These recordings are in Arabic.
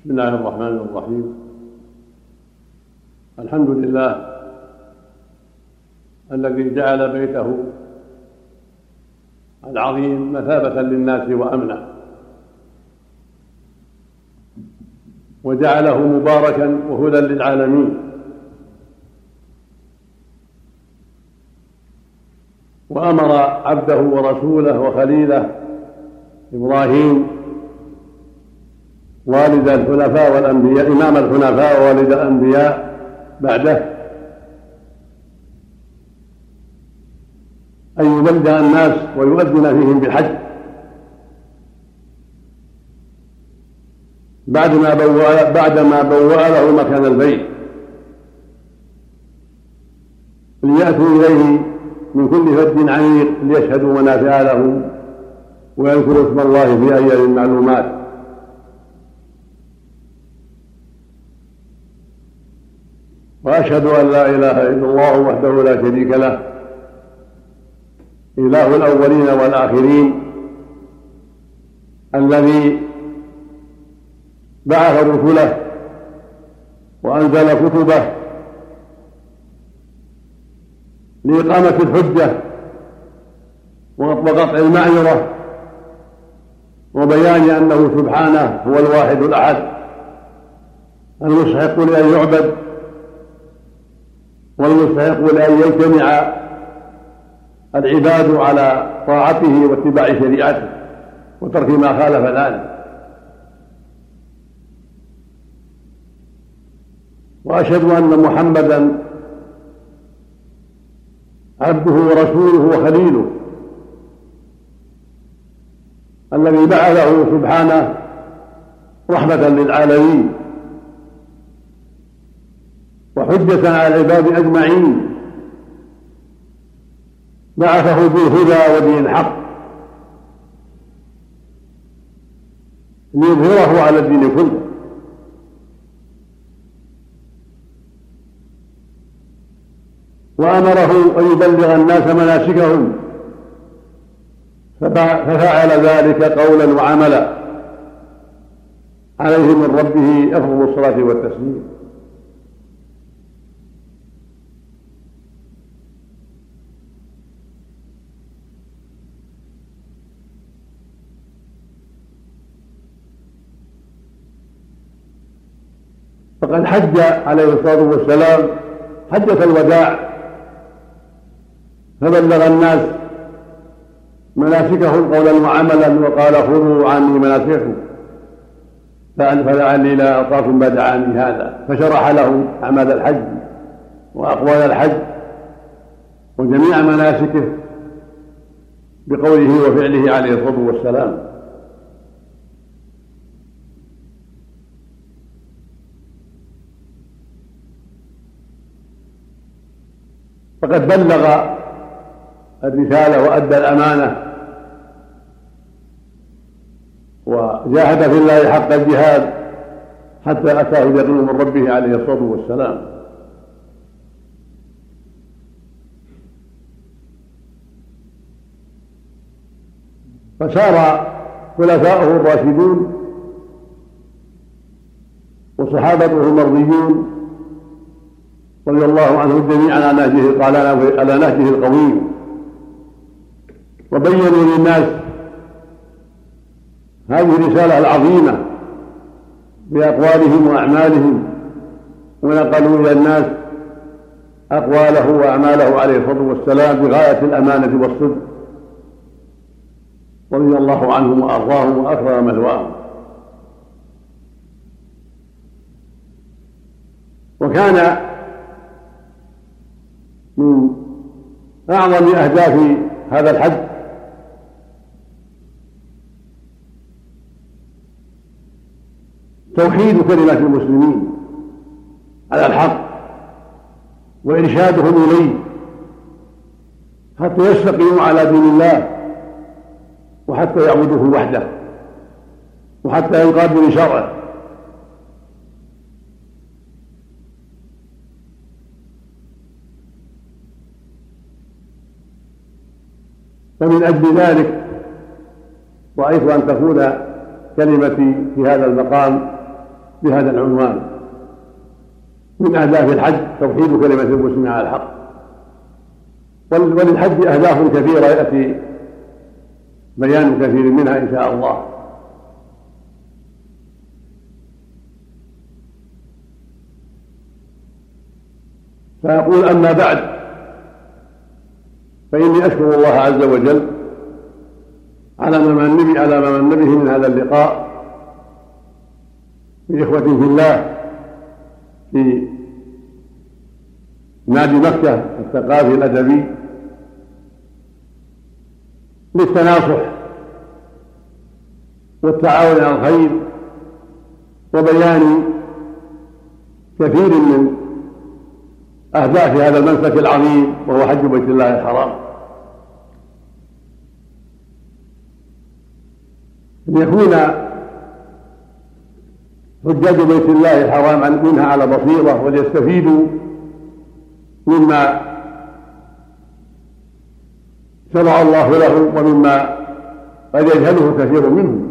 بسم الله الرحمن الرحيم الحمد لله الذي جعل بيته العظيم مثابة للناس وأمنا وجعله مباركا وهدى للعالمين وأمر عبده ورسوله وخليله إبراهيم والد الحنفاء والأنبياء إمام الحنفاء ووالد الأنبياء بعده. أن يبلغ الناس ويؤذن فيهم بالحج. بعدما بوأ بعدما بوأ له مكان البيت. ليأتوا إليه من كل فج عميق ليشهدوا منافع لهم ويذكروا اسم الله في أيام المعلومات وأشهد أن لا إله إلا الله وحده لا شريك له. إله الأولين والآخرين. الذي بعث رسله وأنزل كتبه لإقامة الحجة وقطع المعذره وبيان أنه سبحانه هو الواحد الأحد المستحق لأن يعبد. والمستحق لأن يجتمع العباد على طاعته واتباع شريعته وترك ما خالف ذلك. وأشهد أن محمدا عبده ورسوله وخليله الذي بعثه سبحانه رحمة للعالمين. وحجة على العباد أجمعين. بعثه بالهدى ودين الحق ليظهره على الدين كله. وأمره أن يبلغ الناس مناسكهم. ففعل ذلك قولا وعملا. عليه من ربه أفضل الصلاة والتسليم. فقد حج عليه الصلاة والسلام. حجه الوداع. فبلغ الناس مناسكهم قولا وعملا وقال خذوا عني مناسككم. فلعلي لا القاكم بعد عامي هذا. فشرح لهم أعمال الحج وأقوال الحج وجميع مناسكه بقوله وفعله عليه الصلاة والسلام. فقد بلغ الرسالة وأدى الأمانة وجاهد في الله حق الجهاد حتى أتاه اليقين من ربه عليه الصلاة والسلام. فسار خلفاؤه الراشدون وصحابته المرضيون رضي الله عنهم جميعا على نهجه على نهجه القويم. وبينوا للناس هذه الرسالة العظيمة بأقوالهم وأعمالهم ونقلوا إلى الناس أقواله وأعماله عليه الصلاة والسلام بغاية الأمانة والصدق. رضي الله عنهم وأرضاهم وأكرم مثواهم وكان من أعظم أهداف هذا الحج. توحيد كلمة المسلمين على الحق وإرشادهم إليه حتى يستقيموا على دين الله وحتى يعبدوه وحده وحتى ينقادوا لشرعه. فمن أجل ذلك رأيت أن تكون كلمتي في هذا المقام بهذا العنوان. من أهداف الحج توحيد كلمة المسلمين على الحق. وللحج أهداف كثيرة يأتي بيان كثير منها إن شاء الله. فيقول أما بعد. فإني أشكر الله عز وجل على ما من على ما من به من هذا اللقاء بإخوة في الله في نادي مكة الثقافي الأدبي للتناصح والتعاون على الخير وبيان كثير من أهداف هذا المنفك العظيم وهو حج بيت الله الحرام. أن يكون حجاج بيت الله الحرام منها على بصيرة وليستفيدوا مما شرع الله لهم ومما قد يجهله كثير منهم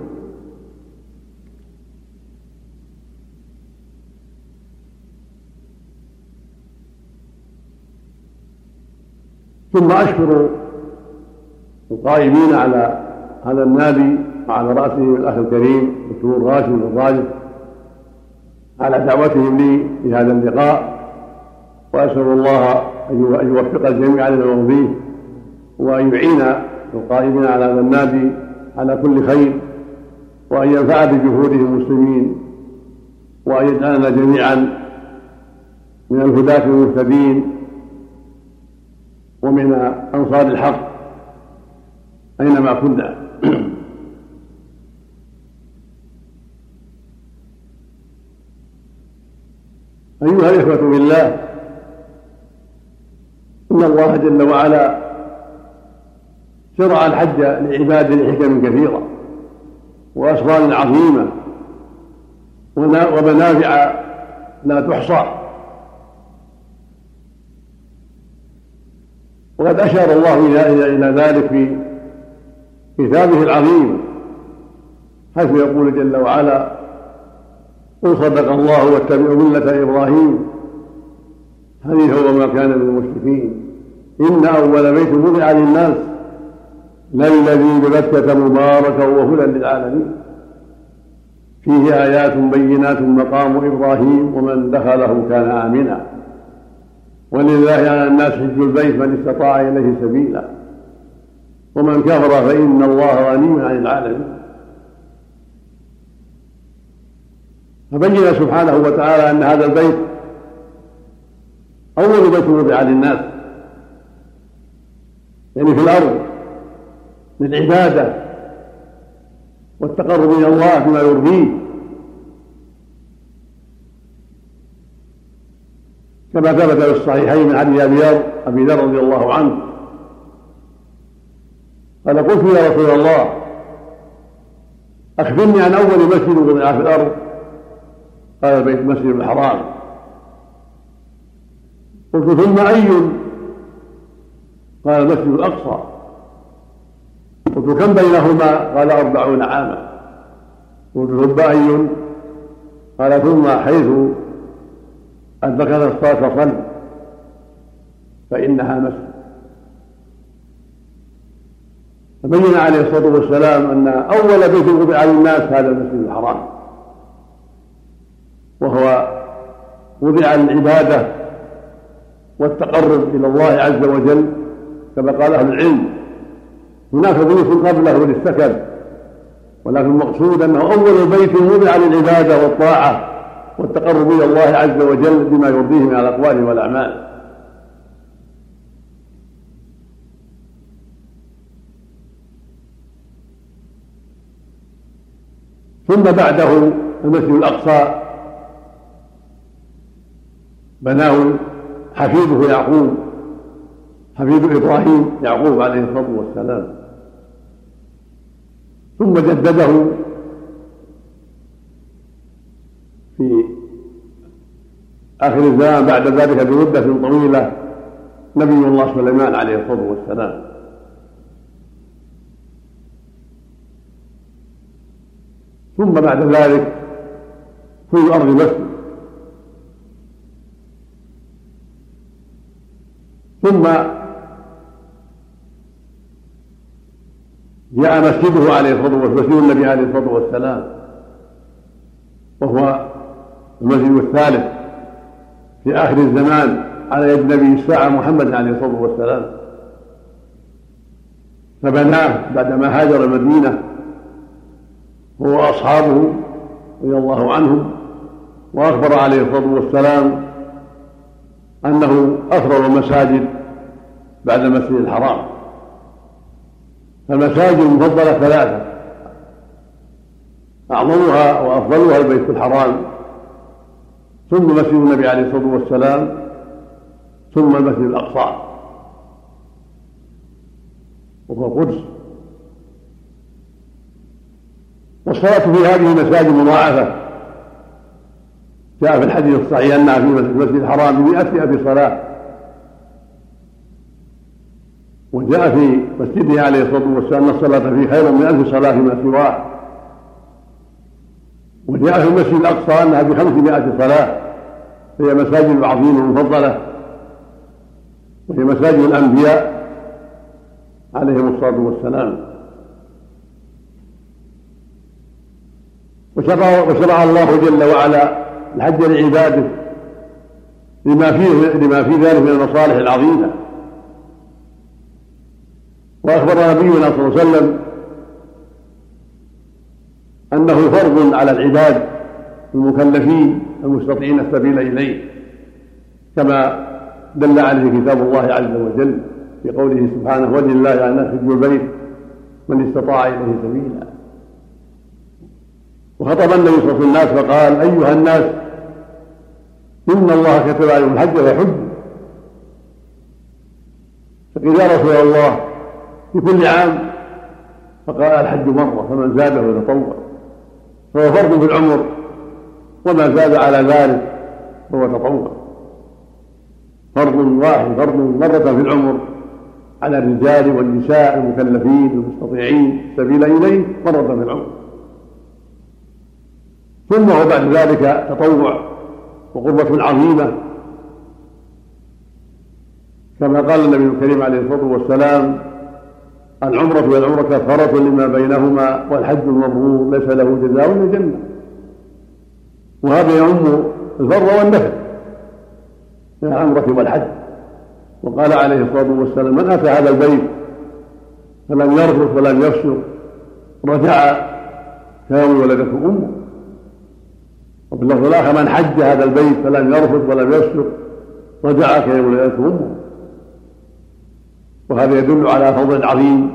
ثم أشكر القائمين على هذا النادي وعلى رأسهم الأخ الكريم الدكتور راشد الراجح على دعوتهم لي في هذا اللقاء وأسأل الله أن يوفق الجميع لما فيه وأن يعين القائمين على هذا النادي على كل خير وأن ينفع بجهودهم المسلمين وأن يجعلنا جميعا من الهداة المهتدين ومن أنصار الحق. أينما كنا. أيها الإخوة بالله إن الله جل وعلا شرع الحج لعباده لحكم كثيرة وأسرار عظيمة ومنافع لا تحصى. وقد أشار الله إلى ذلك في كتابه العظيم حيث يقول جل وعلا قل صدق الله واتبعوا ملة إبراهيم هو ما كان من المشركين. إن أول بيت وضع للناس للذي ببكة مباركا وهدى للعالمين. فيه آيات بينات مقام إبراهيم ومن دخله كان آمنا. ولله على الناس حج البيت من استطاع إليه سبيلا. ومن كفر فإن الله غني عن العالمين. فبين سبحانه وتعالى أن هذا البيت أول بيت وضع للناس. يعني في الأرض للعبادة والتقرب إلى الله بما يرضيه. كما ثبت في الصحيحين من حديث أبي ذر أبي ذر رضي الله عنه. قال قلت يا رسول الله أخبرني عن أول مسجد وضع في الأرض. قال بيت المسجد الحرام. قلت ثم أي؟ قال المسجد الأقصى. قلت كم بينهما؟ قال أربعون عاما. قلت ثم أي؟ قال ثم حيث أدركت الصلاة فصل فإنها مسجد. فبين عليه الصلاة والسلام أن أول بيت وضع للناس هذا المسجد الحرام. وهو وضع للعبادة والتقرب إلى الله عز وجل كما قال أهل العلم. هناك بيوت قبله للسكن ولكن المقصود أنه أول بيت وضع للعبادة والطاعة. والتقرب إلى الله عز وجل بما يرضيه من الأقوال والأعمال. ثم بعده المسجد الأقصى بناه حفيده يعقوب حفيد إبراهيم يعقوب عليه الصلاة والسلام. ثم جدده في آخر الزمان بعد ذلك بمدة طويلة نبي الله سليمان عليه الصلاة والسلام. ثم بعد ذلك كل الأرض مسجد ثم جاء مسجده عليه الصلاة والسلام مسجد النبي عليه الصلاة والسلام وهو المسجد الثالث في آخر الزمان على يد نبي الساعة محمد عليه الصلاة والسلام. فبناه بعدما هاجر المدينة هو وأصحابه رضي الله عنهم وأخبر عليه الصلاة والسلام أنه أفضل المساجد بعد المسجد الحرام. فالمساجد المفضلة ثلاثة أعظمها وأفضلها البيت الحرام. ثم مسجد النبي عليه الصلاة والسلام ثم المسجد الأقصى. وهو القدس والصلاة في هذه المساجد مضاعفة. جاء في الحديث الصحيح أنها في المسجد الحرام بمئة ألف صلاة. وجاء في مسجده عليه الصلاة والسلام أن الصلاة فيه خير من ألف صلاة فيما سواه. وجاء في المسجد الأقصى أنها بخمسمائة صلاة. هي مساجد العظيمة المفضلة. وهي مساجد الأنبياء عليهم الصلاة والسلام. وشرع, وشرع الله جل وعلا الحج لعباده لما فيه لما في ذلك من المصالح العظيمة. وأخبر نبينا صلى الله عليه وسلم أنه فرض على العباد المكلفين المستطيعين السبيل إليه كما دل عليه كتاب الله عز وجل في قوله سبحانه ولله على الناس حج البيت من استطاع إليه سبيلا. وخطب النبي صلى الله عليه وسلم الناس فقال أيها الناس إن الله كتب عليكم الحج فحج فقيل يا رسول الله في كل عام فقال الحج مرة فمن زاده يتطوع فهو فرض في العمر. وما زاد على ذلك فهو تطوع. فرض واحد فرض مرة في العمر. على الرجال والنساء المكلفين المستطيعين السبيل إليه مرة في العمر. ثم هو بعد ذلك تطوع وقربة عظيمة. كما قال النبي الكريم عليه الصلاة والسلام العمرة والعمرة كفارة لما بينهما والحج المبرور ليس له جزاء إلا الجنة وهذا يعم الفر والنفل من العمرة والحج. وقال عليه الصلاة والسلام من أتى هذا البيت فلم يرفث ولم يفسق رجع كيوم ولدته أمه. وفي اللفظ الآخر من حج هذا البيت فلم يرفث ولم يفسق رجع كيوم ولدته أمه. وهذا يدل على فضل عظيم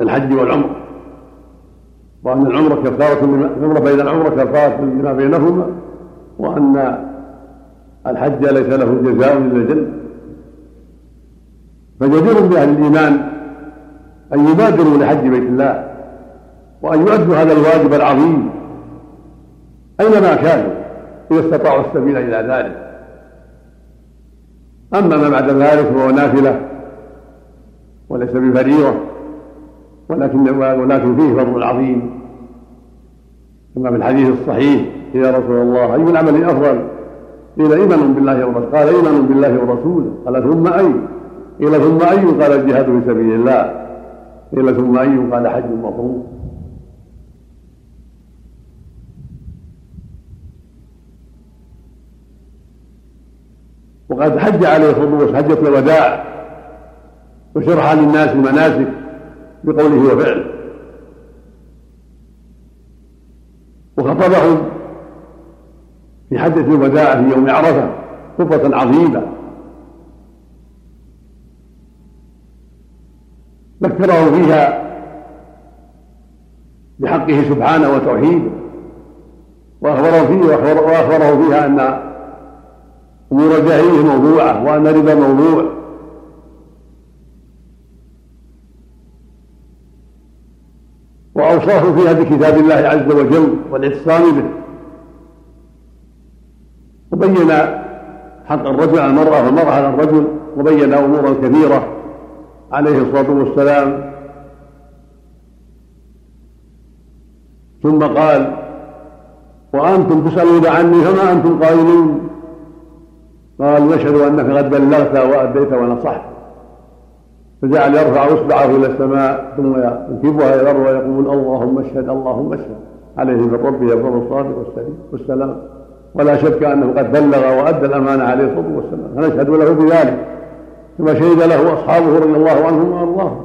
للحج والعمرة وأن العمرة كفارة العمرة بين العمرة كفارة لما بينهما وأن الحج ليس له جزاء إلا الجنه فجدير بأهل الإيمان أن يبادروا لحج بيت الله وأن يؤدوا هذا الواجب العظيم أينما كانوا إذا استطاعوا السبيل إلى ذلك. أما ما بعد ذلك فهو نافلة وليس بفريضة ولكن ولكن فيه فضل عظيم. كما في الحديث الصحيح يا رسول الله أي العمل أفضل قيل إيمان بالله ورسوله قال إيمان بالله ورسوله قال ثم أي؟ قيل ثم أي قال الجهاد في سبيل الله. قيل ثم أي قال حج مبرور وقد حج عليه والسلام حجه الوداع وشرح للناس المناسك بقوله وفعله. وخطبهم في حجة الوداع في يوم عرفة خطبة عظيمة. ذكره فيها بحقه سبحانه وتوحيده. وأخبره فيه وأخبره فيها أن أمور الجاهلية موضوعة وأن الربا موضوع وأوصاه فيها بكتاب الله عز وجل والاعتصام به. وبين حق الرجل على المرأة والمرأة على الرجل وبين أمورا كثيرة عليه الصلاة والسلام. ثم قال وأنتم تسألون عني فما أنتم قائلون؟ قال نشهد أنك قد بلغت وأديت ونصحت. فجعل يرفع إصبعه إلى السماء ثم ينكبها إلى الأرض ويقول اللهم اشهد اللهم اشهد. عليه من ربه يفضل الصادق والسلام. ولا شك أنه قد بلغ وأدى الأمانة عليه الصلاة والسلام. فنشهد له بذلك. كما شهد له أصحابه رضي الله عنهم وأرضاهم.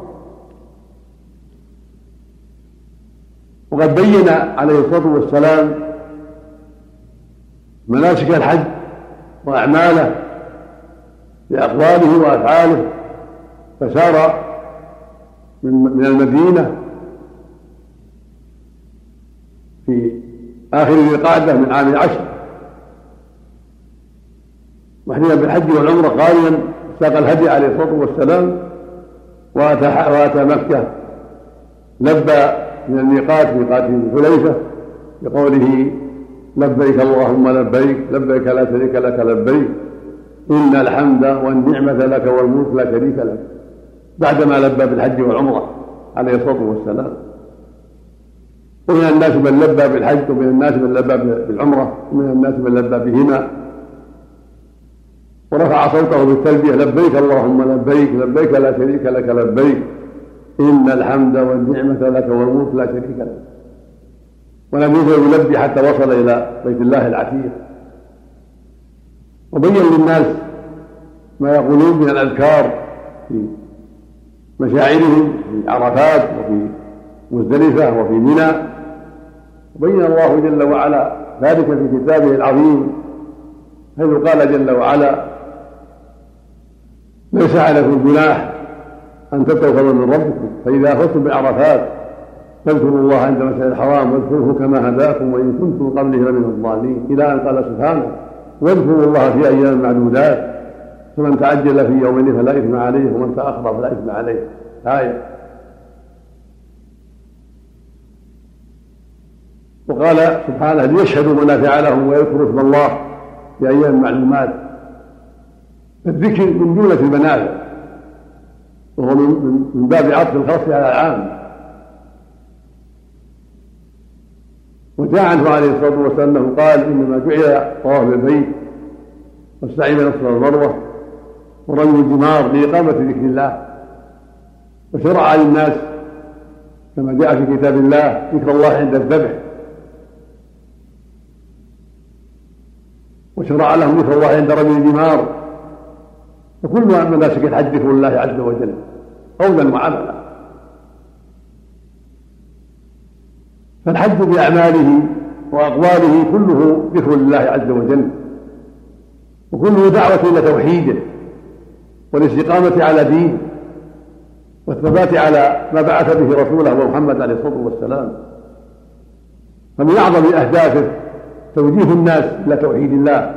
وقد بين عليه الصلاة والسلام مناسك الحج وأعماله بأقواله وأفعاله فسار من المدينة في آخر ذي القعدة من عام العشر. وحين بالحج والعمرة قائلا ساق الهدي عليه الصلاة والسلام واتى وأتى مكة. لبى من الميقات ميقات حليفه بقوله لبيك اللهم لبيك لبيك لا شريك لك لبيك. إن الحمد والنعمة لك والملك لا شريك لك. بعدما لبى بالحج والعمرة عليه الصلاة والسلام. ومن الناس من لبى بالحج ومن الناس من لبى بالعمرة ومن الناس من لبى بهما. ورفع صوته بالتلبية لبيك اللهم لبيك لبيك لا شريك لك لبيك. إن الحمد والنعمة لك والملك لا شريك لك. ولم يزل يلبي حتى وصل إلى بيت الله العتيق. وبين للناس ما يقولون من الأذكار في مشاعرهم في عرفات وفي مزدلفة وفي منى. وبين الله جل وعلا ذلك في كتابه العظيم حيث قال جل وعلا ليس عليكم جناح أن فضلا من ربكم فإذا أخذتم بعرفات فاذكروا الله عند المسجد الحرام واذكروه كما هداكم وإن كنتم قبله لمن الضالين. إلى أن قال سبحانه واذكروا الله في أيام معدودات فمن تعجل في يومين فلا إثم عليه ومن تأخر فلا إثم عليه. آية. وقال سبحانه ليشهدوا منافع لهم ويذكروا اسم الله في أيام معلومات. الذكر من جملة المنافع وهو من باب عطف الخاص على العام. وجاء عنه عليه الصلاة والسلام انه قال إنما جعل طواف البيت والسعي بين الصلاه والمروه ورمي الجمار لإقامة ذكر الله وشرع للناس كما جاء في كتاب الله ذكر الله عند الذبح وشرع لهم ذكر الله عند رمي الجمار فكل مناسك الحج ذكر الله عز وجل قولا وعملا. فالحج بأعماله وأقواله كله ذكر لله عز وجل وكله دعوة إلى توحيده والاستقامة على دينه والثبات على ما بعث به رسوله محمد عليه الصلاة والسلام. فمن أعظم أهدافه توجيه الناس إلى توحيد الله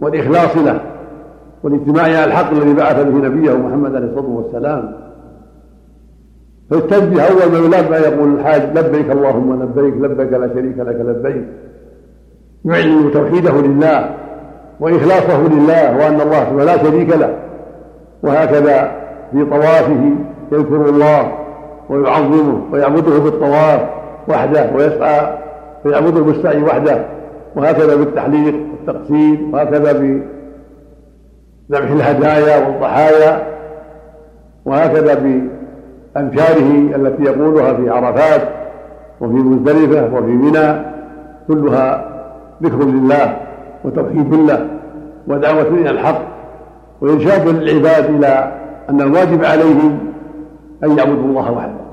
والإخلاص له والاجتماع على الحق الذي بعث به نبيه محمد عليه الصلاة والسلام. فالتسبيح أول ما يلبى يقول الحاج لبيك اللهم لبيك لبيك لا شريك لك لبيك. يعلن توحيده لله وإخلاصه لله وأن الله لا شريك له. وهكذا في طوافه يذكر الله ويعظمه ويعبده بالطواف وحده ويسعى فيعبده بالسعي وحده. وهكذا بالتحليق والتقسيم وهكذا ذبح الهدايا والضحايا. وهكذا بأنشاره التي يقولها في عرفات وفي مزدلفة وفي منى كلها ذكر لله وتوحيد له ودعوة إلى الحق وإرشاد للعباد إلى أن الواجب عليهم أن يعبدوا الله وحده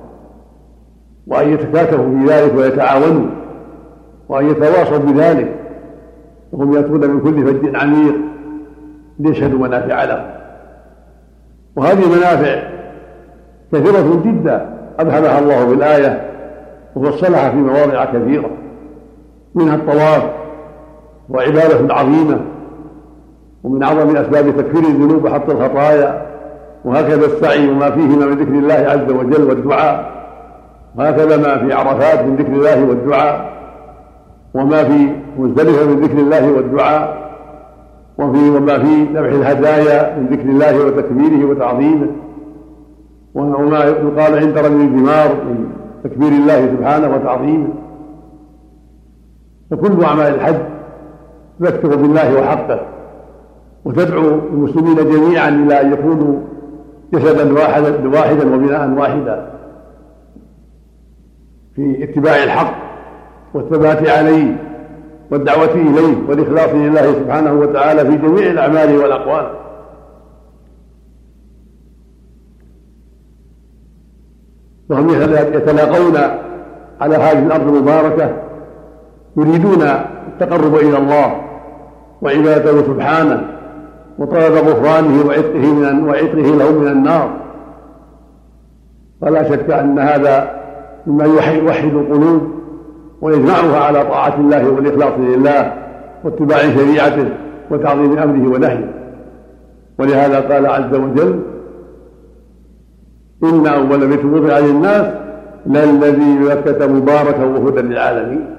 وأن يتكاتفوا في ذلك ويتعاونوا وأن يتواصوا بذلك وهم يأتون من كل فج عميق ليشهدوا منافع لهم. وهذه المنافع كثيرة جدا أبهمها الله في الآية وفصلها في مواضع كثيرة منها الطواف وعبادة عظيمة ومن أعظم أسباب تكفير الذنوب وحط الخطايا وهكذا السعي وما فيهما من ذكر الله عز وجل والدعاء وهكذا ما في عرفات من ذكر الله والدعاء وما في مزدلفة من ذكر الله والدعاء وفي وما في ذبح الهدايا من ذكر الله وتكبيره وتعظيمه. وما يقال عند رمي الجمار من تكبير الله سبحانه وتعظيمه. وكل أعمال الحج تذكر بالله وحقه وتدعو المسلمين جميعا إلى أن يكونوا جسدا واحدا واحدا وبناء واحدا في اتباع الحق والثبات عليه والدعوة إليه والإخلاص لله سبحانه وتعالى في جميع الأعمال والأقوال. وهم يتلاقون على هذه الأرض المباركة يريدون التقرب إلى الله وعبادته سبحانه وطلب غفرانه وعتقه من وعتقه له من النار. فلا شك أن هذا مما يوحد القلوب ويجمعها على طاعة الله والإخلاص لله واتباع شريعته وتعظيم أمره ونهيه. ولهذا قال عز وجل إن أول بيت وضع للناس للذي ببكة مباركا وهدى للعالمين.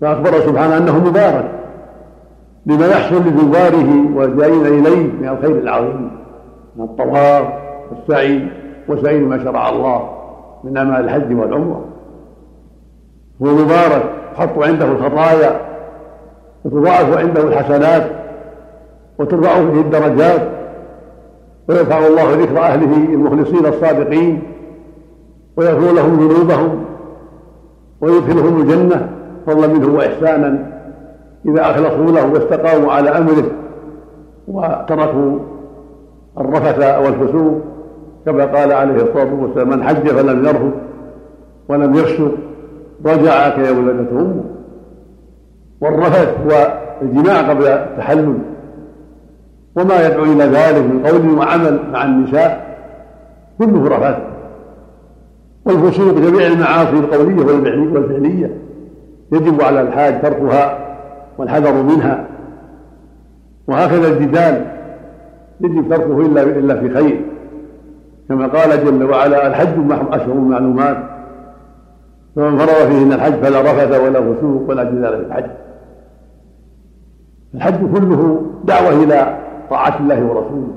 فأخبر سبحانه أنه مبارك لما يحصل لزواره والجائين إليه من الخير العظيم من الطواف والسعي وسائر ما شرع الله من أعمال الحج والعمرة. هو مبارك تحط عنده الخطايا وتضاعف عنده الحسنات وترفع فيه الدرجات. ويرفع الله ذكر أهله المخلصين الصادقين ويغفر لهم ذنوبهم ويدخلهم الجنة فضلا منه وإحسانا إذا أخلصوا له واستقاموا على أمره وتركوا الرفث والفسوق كما قال عليه الصلاة والسلام من حج فلم يرفث ولم يفسق رجع كيولدته أمه. والرفث هو الجماع قبل التحلل وما يدعو إلى ذلك من قول وعمل مع النساء كله رفث والفسوق جميع المعاصي القولية والفعلية يجب على الحاج تركها والحذر منها. وهكذا الجدال يجب تركه الا إلا في خير. كما قال جل وعلا الحج أشهر معلومات. فمن فرض فيهن الحج فلا رفث ولا فسوق ولا جدال في الحج. الحج كله دعوة إلى طاعة الله ورسوله.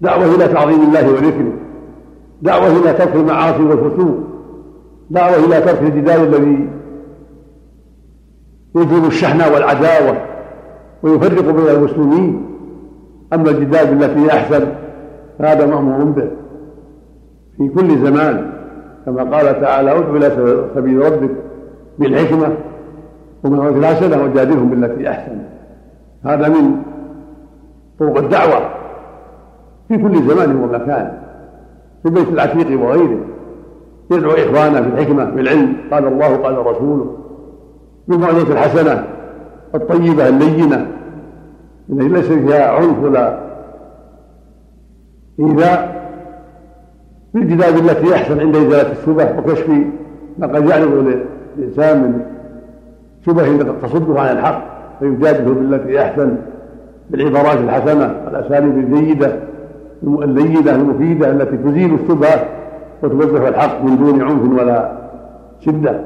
دعوة إلى تعظيم الله وذكره. دعوة إلى ترك المعاصي والفسوق. دعوة إلى ترك الجدال الذي يجيب الشحن والعداوة ويفرق بين المسلمين. أما الجدال بالتي هي أحسن فهذا مأمور به. في كل زمان كما قال تعالى ادع إلى سبيل ربك بالحكمة ومن الحسنة وجادلهم بالتي أحسن. هذا من طرق الدعوة. في كل زمان ومكان. في البيت العتيق وغيره. يدعو إخوانه بالحكمة بالعلم قال الله قال رسوله. بالموعظة الحسنة الطيبة اللينة. التي ليس فيها عنف ولا إيذاء. بالجدال التي أحسن عند إزالة الشبه وكشف ما قد يعرض للإنسان من شبه تصده عن الحق. فيجادله بالتي أحسن. بالعبارات الحسنة والأساليب الجيدة اللينة المفيدة التي تزيل الشبهة وتوضح الحق من دون عنف ولا شدة.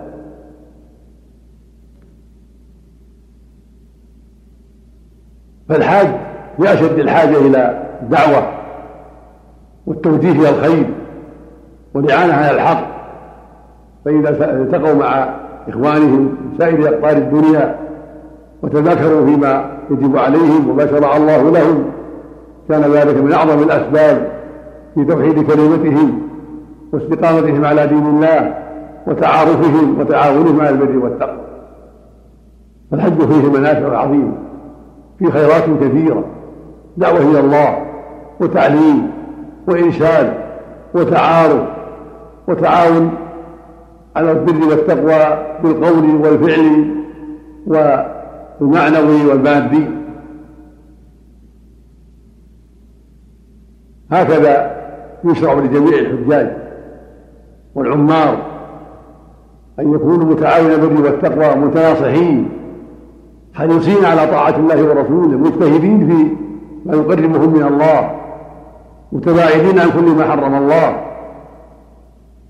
فالحاج بأشد الحاجة إلى الدعوة والتوجيه إلى الخير والإعانة على الحق فإذا التقوا مع إخوانهم من سائر أقطار الدنيا وتذاكروا فيما يجب عليهم وما شرع الله لهم. كان ذلك من أعظم الأسباب في توحيد كلمتهم واستقامتهم على دين الله وتعارفهم وتعاونهم على البر والتقوى. فالحج فيه منافع عظيمه في خيرات كثيرة دعوة إلى الله وتعليم وإرشاد وتعارف وتعاون على البر والتقوى بالقول والفعل والمعنوي والمادي هكذا يشرع لجميع الحجاج والعمار أن يكونوا متعاونين بالبر والتقوى متناصحين حريصين على طاعة الله ورسوله مجتهدين في ما يقربهم من الله متباعدين عن كل ما حرم الله.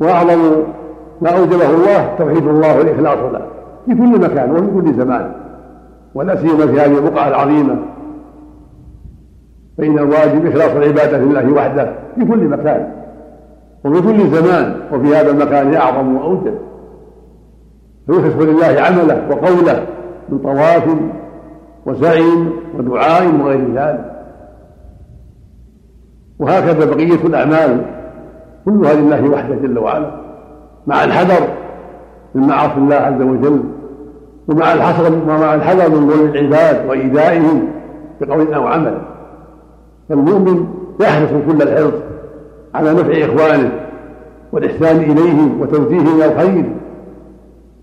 وأعظم ما أوجبه الله توحيد الله والإخلاص له في كل مكان وفي كل زمان. ولا سيما في هذه البقعة العظيمة. فإن الواجب إخلاص العبادة لله وحده في كل مكان وفي كل زمان وفي هذا المكان أعظم وأوجب. فيخلص لله عمله وقوله من طواف وسعي ودعاء وغير ذلك. وهكذا بقية الأعمال كلها لله وحده جل وعلا مع الحذر من معاصي الله عز وجل. ومع الحذر ومع الحذر من ظلم العباد وإيذائهم بقول أو عمل. فالمؤمن يحرص كل الحرص على نفع إخوانه والإحسان إليهم وتوجيههم إلى الخير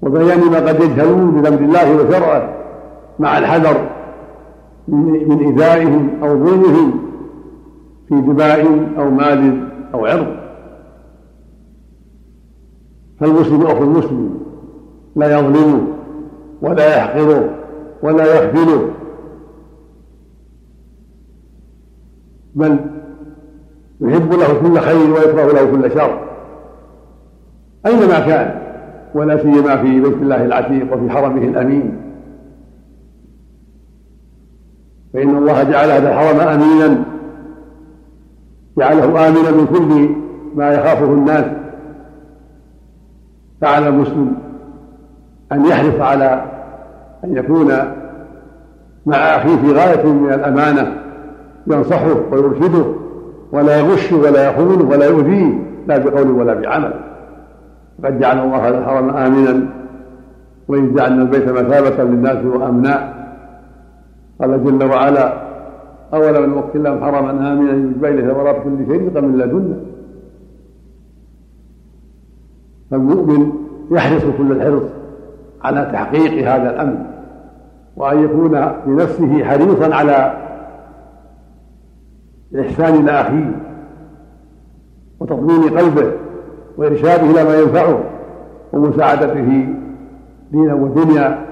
وبيان ما قد يجهلون بذنب الله وشرعه مع الحذر من إيذائهم أو ظلمهم في دماء أو مال أو عرض. فالمسلم أخو المسلم لا يظلمه ولا يحقره ولا يخذله بل يحب له كل خير ويكره له كل شر. أينما كان ولا سيما في بيت الله العتيق وفي حرمه الأمين. فإن الله جعل هذا الحرم أمينا. جعله آمنا من كل ما يخافه الناس. فعلى المسلم أن يحرص على أن يكون مع أخيه في غاية من الأمانة ينصحه ويرشده ولا يغش ولا يخونه ولا يؤذيه لا بقول ولا بعمل. قد جعل الله هذا الحرم آمنا وإذ جعلنا البيت مثابة للناس وأمنا. قال جل وعلا أولم نوكل لهم حرما آمنا يجبى إليه ثمرات كل شيء من لدنا. فالمؤمن يحرص كل الحرص. على تحقيق هذا الأمن وأن يكون بنفسه حريصا على الإحسان إلى أخيه وتطمين قلبه وإرشاده إلى ما ينفعه ومساعدته دينا ودنيا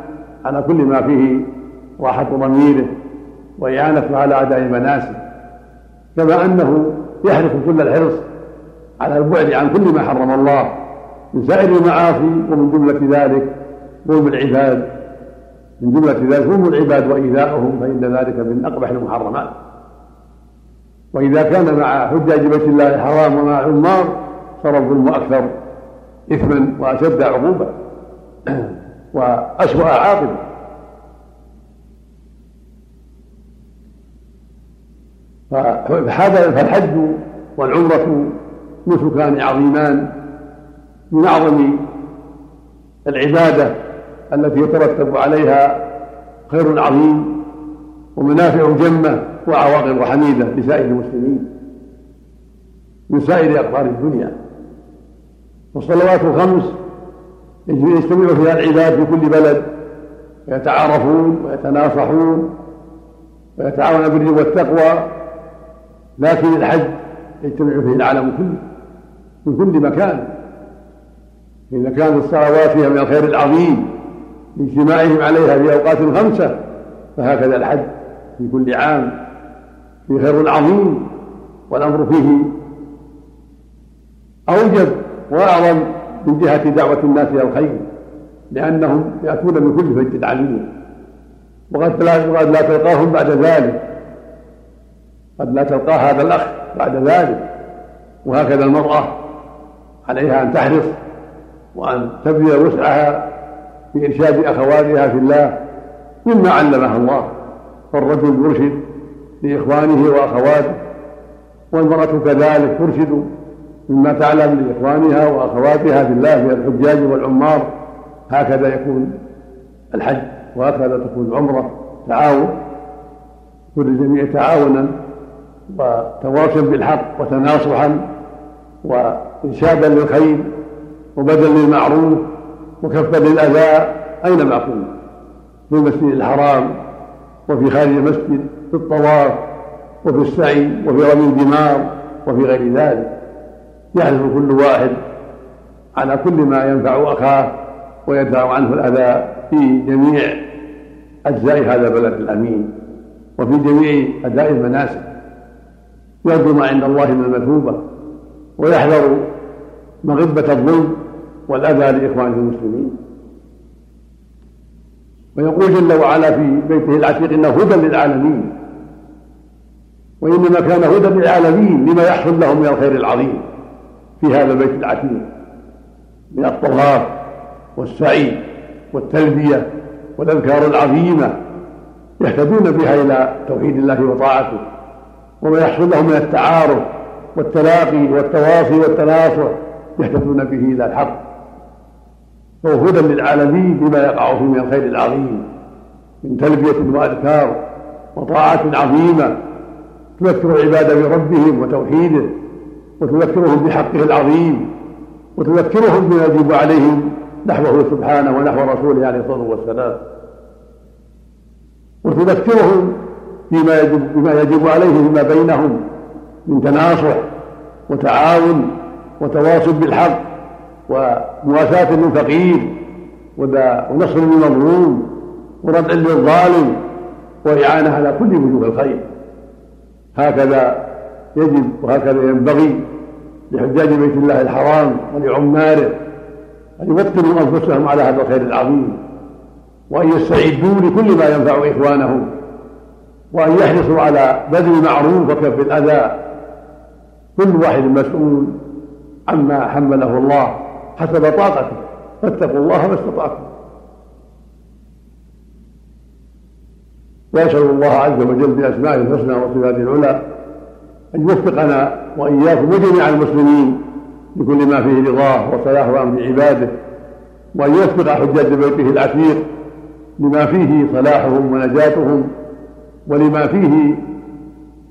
على كل ما فيه راحة ضميره وإعانته على أداء المناسك كما أنه يحرص كل الحرص على البعد عن كل ما حرم الله من سائر المعاصي ومن جملة ذلك ظلم العباد. من جملة ذلك ظلم العباد وإيذاؤهم فإن ذلك من أقبح المحرمات. وإذا كان مع حجاج بيت الله الحرام ومع عمار صار الظلم أكثر إثما وأشد عقوبة وأسوأ عاقبة. فالحج والعمرة نسكان عظيمان من أعظم العبادة. التي يترتب عليها خير عظيم ومنافع جمة وعواقب حميدة لسائر المسلمين من سائر أقطار الدنيا. والصلوات الخمس يجتمع فيها العباد في كل بلد ويتعارفون ويتناصحون ويتعاون بالبر والتقوى لكن الحج يجتمع فيه العالم كله من كل مكان. إذا كانت الصلوات فيها من الخير العظيم لاجتماعهم عليها في أوقات خمسة فهكذا الحج في كل عام في خير عظيم والأمر فيه أوجب وأعظم من جهة دعوة الناس إلى الخير لأنهم يأتون من كل فج عليم وقد لا وقد لا تلقاهم بعد ذلك. قد لا تلقى هذا الأخ بعد ذلك. وهكذا المرأة عليها أن تحرص وأن تبذل وسعها في إرشاد أخواتها في الله مما علمها الله. فالرجل يرشد لإخوانه وأخواته والمرأة كذلك ترشد مما تعلم لإخوانها وأخواتها في الله من الحجاج والعمار. هكذا يكون الحج وهكذا تكون العمرة تعاون كل الجميع تعاونا وتواصل بالحق وتناصحا وإرشادا للخير وبذلا للمعروف. وكفا للأذى أينما كنا في المسجد الحرام وفي خارج المسجد في الطواف وفي السعي وفي رمي الجمار وفي غير ذلك. يحرص كل واحد على كل ما ينفع أخاه ويدفع عنه الأذى في جميع أجزاء هذا البلد الأمين وفي جميع أداء المناسك. يرجو ما عند الله من المثوبة ويحذر مغبة الظلم والأذى لإخوانه المسلمين. ويقول جل وعلا في بيته العتيق انه هدى للعالمين. وإنما كان هدى للعالمين لما يحصل لهم من الخير العظيم في هذا البيت العتيق. من الطواف والسعي والتلبية والأذكار العظيمة يهتدون بها إلى توحيد الله وطاعته. وما يحصل لهم من التعارف والتلاقي والتواصي والتناصح يهتدون به إلى الحق. وهو هدى للعالمين بما يقع فيه من الخير العظيم من تلبية وأذكار وطاعة عظيمة تذكر العباد بربهم وتوحيده وتذكرهم بحقه العظيم وتذكرهم بما يجب عليهم نحوه سبحانه ونحو رسوله عليه الصلاة والسلام. وتذكرهم بما يجب بما يجب عليه فيما بينهم من تناصح وتعاون وتواصل بالحق ومواساة للفقير ونصر للمظلوم وردع للظالم وإعانة على كل وجوه الخير. هكذا يجب وهكذا ينبغي لحجاج بيت الله الحرام ولعماره أن يوطنوا أنفسهم على هذا الخير العظيم وأن يستعدوا لكل ما ينفع إخوانهم وأن يحرصوا على بذل المعروف وكف الأذى. كل واحد مسؤول عما حمله الله. حسب طاقته فاتقوا الله ما استطعتم. ويسأل الله عز وجل بأسمائه الحسنى وصفاته العلى أن يوفقنا وإياكم وجميع المسلمين لكل ما فيه رضاه وصلاح أمر عباده وأن يوفق حجاج بيته العتيق لما فيه صلاحهم ونجاتهم ولما فيه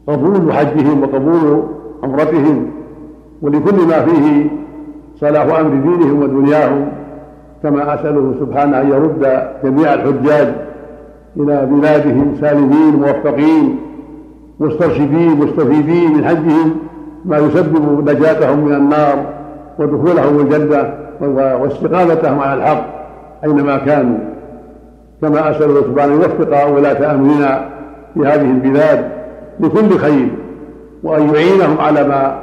قبول حجهم وقبول عمرتهم ولكل ما فيه صلاح أمر دينهم ودنياهم كما أسأله سبحانه أن يرد جميع الحجاج إلى بلادهم سالمين موفقين مسترشدين مستفيدين من حجهم ما يسبب نجاتهم من النار ودخولهم الجنة واستقامتهم على الحق أينما كانوا. كما أسأله سبحانه أن يوفق ولاة أمرنا في هذه البلاد لكل خير وأن يعينهم على ما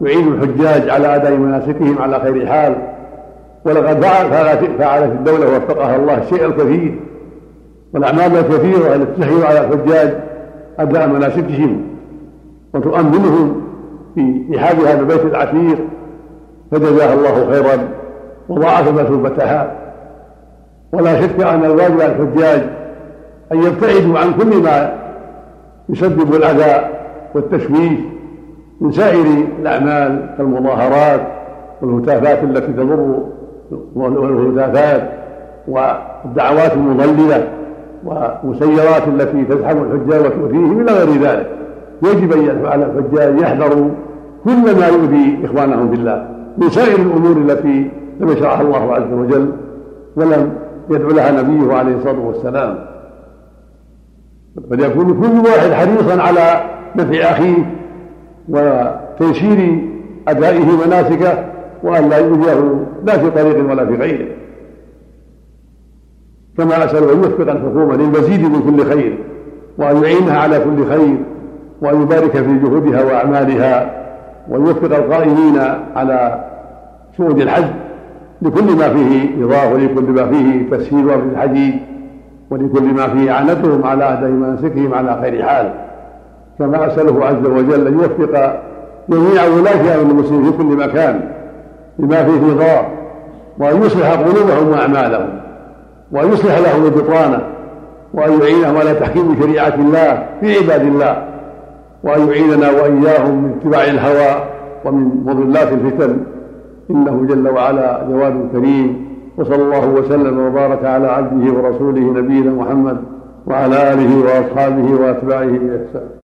يعين الحجاج على أداء مناسكهم على خير حال. ولقد فعلت الدولة وفقها الله الشيء الكثير. والأعمال الكثيرة التي تسهل على الحجاج أداء مناسكهم. وتؤمنهم في رحاب هذا البيت العتيق. فجزاها الله خيرا وضاعف مثوبتها ولا شك أن الواجب على الحجاج أن يبتعدوا عن كل ما يسبب الأذى والتشويش. من سائر الأعمال كالمظاهرات والهتافات التي تضر والهتافات والدعوات المضللة والمسيرات التي تزحم الحجاج وتؤذيهم إلى غير ذلك. يجب أن على الحجاج يحذروا كل ما يؤذي إخوانهم في الله من سائر الأمور التي لم يشرعها الله عز وجل ولم يدعو لها نبيه عليه الصلاة والسلام. فليكون كل واحد حريصا على نفع أخيه وتيسير أدائه مناسكه وأن لا يؤذيه لا في طريق ولا في غيره كما أسأل أن يوفق الحكومة للمزيد من كل خير وأن يعينها على كل خير وأن يبارك في جهودها وأعمالها وان يوفق القائمين على شؤون الحج لكل ما فيه رضاه ولكل ما فيه تسهيل أمر الحديد ولكل ما فيه اعانتهم على أداء مناسكهم على خير حال. كما اساله عز وجل ان يوفق جميع ولاة أمر المسلمين في كل مكان لما فيه رضاه وأن يصلح قلوبهم وأعمالهم وأن يصلح لهم البطانه وأن يعينهم على تحكيم شريعة الله في عباد الله وأن يعيننا وإياهم من اتباع الهوى ومن مضلات الفتن. إنه جل وعلا جواد كريم وصلى الله وسلم وبارك على عبده ورسوله نبينا محمد وعلى آله وأصحابه وأتباعه بإحسان.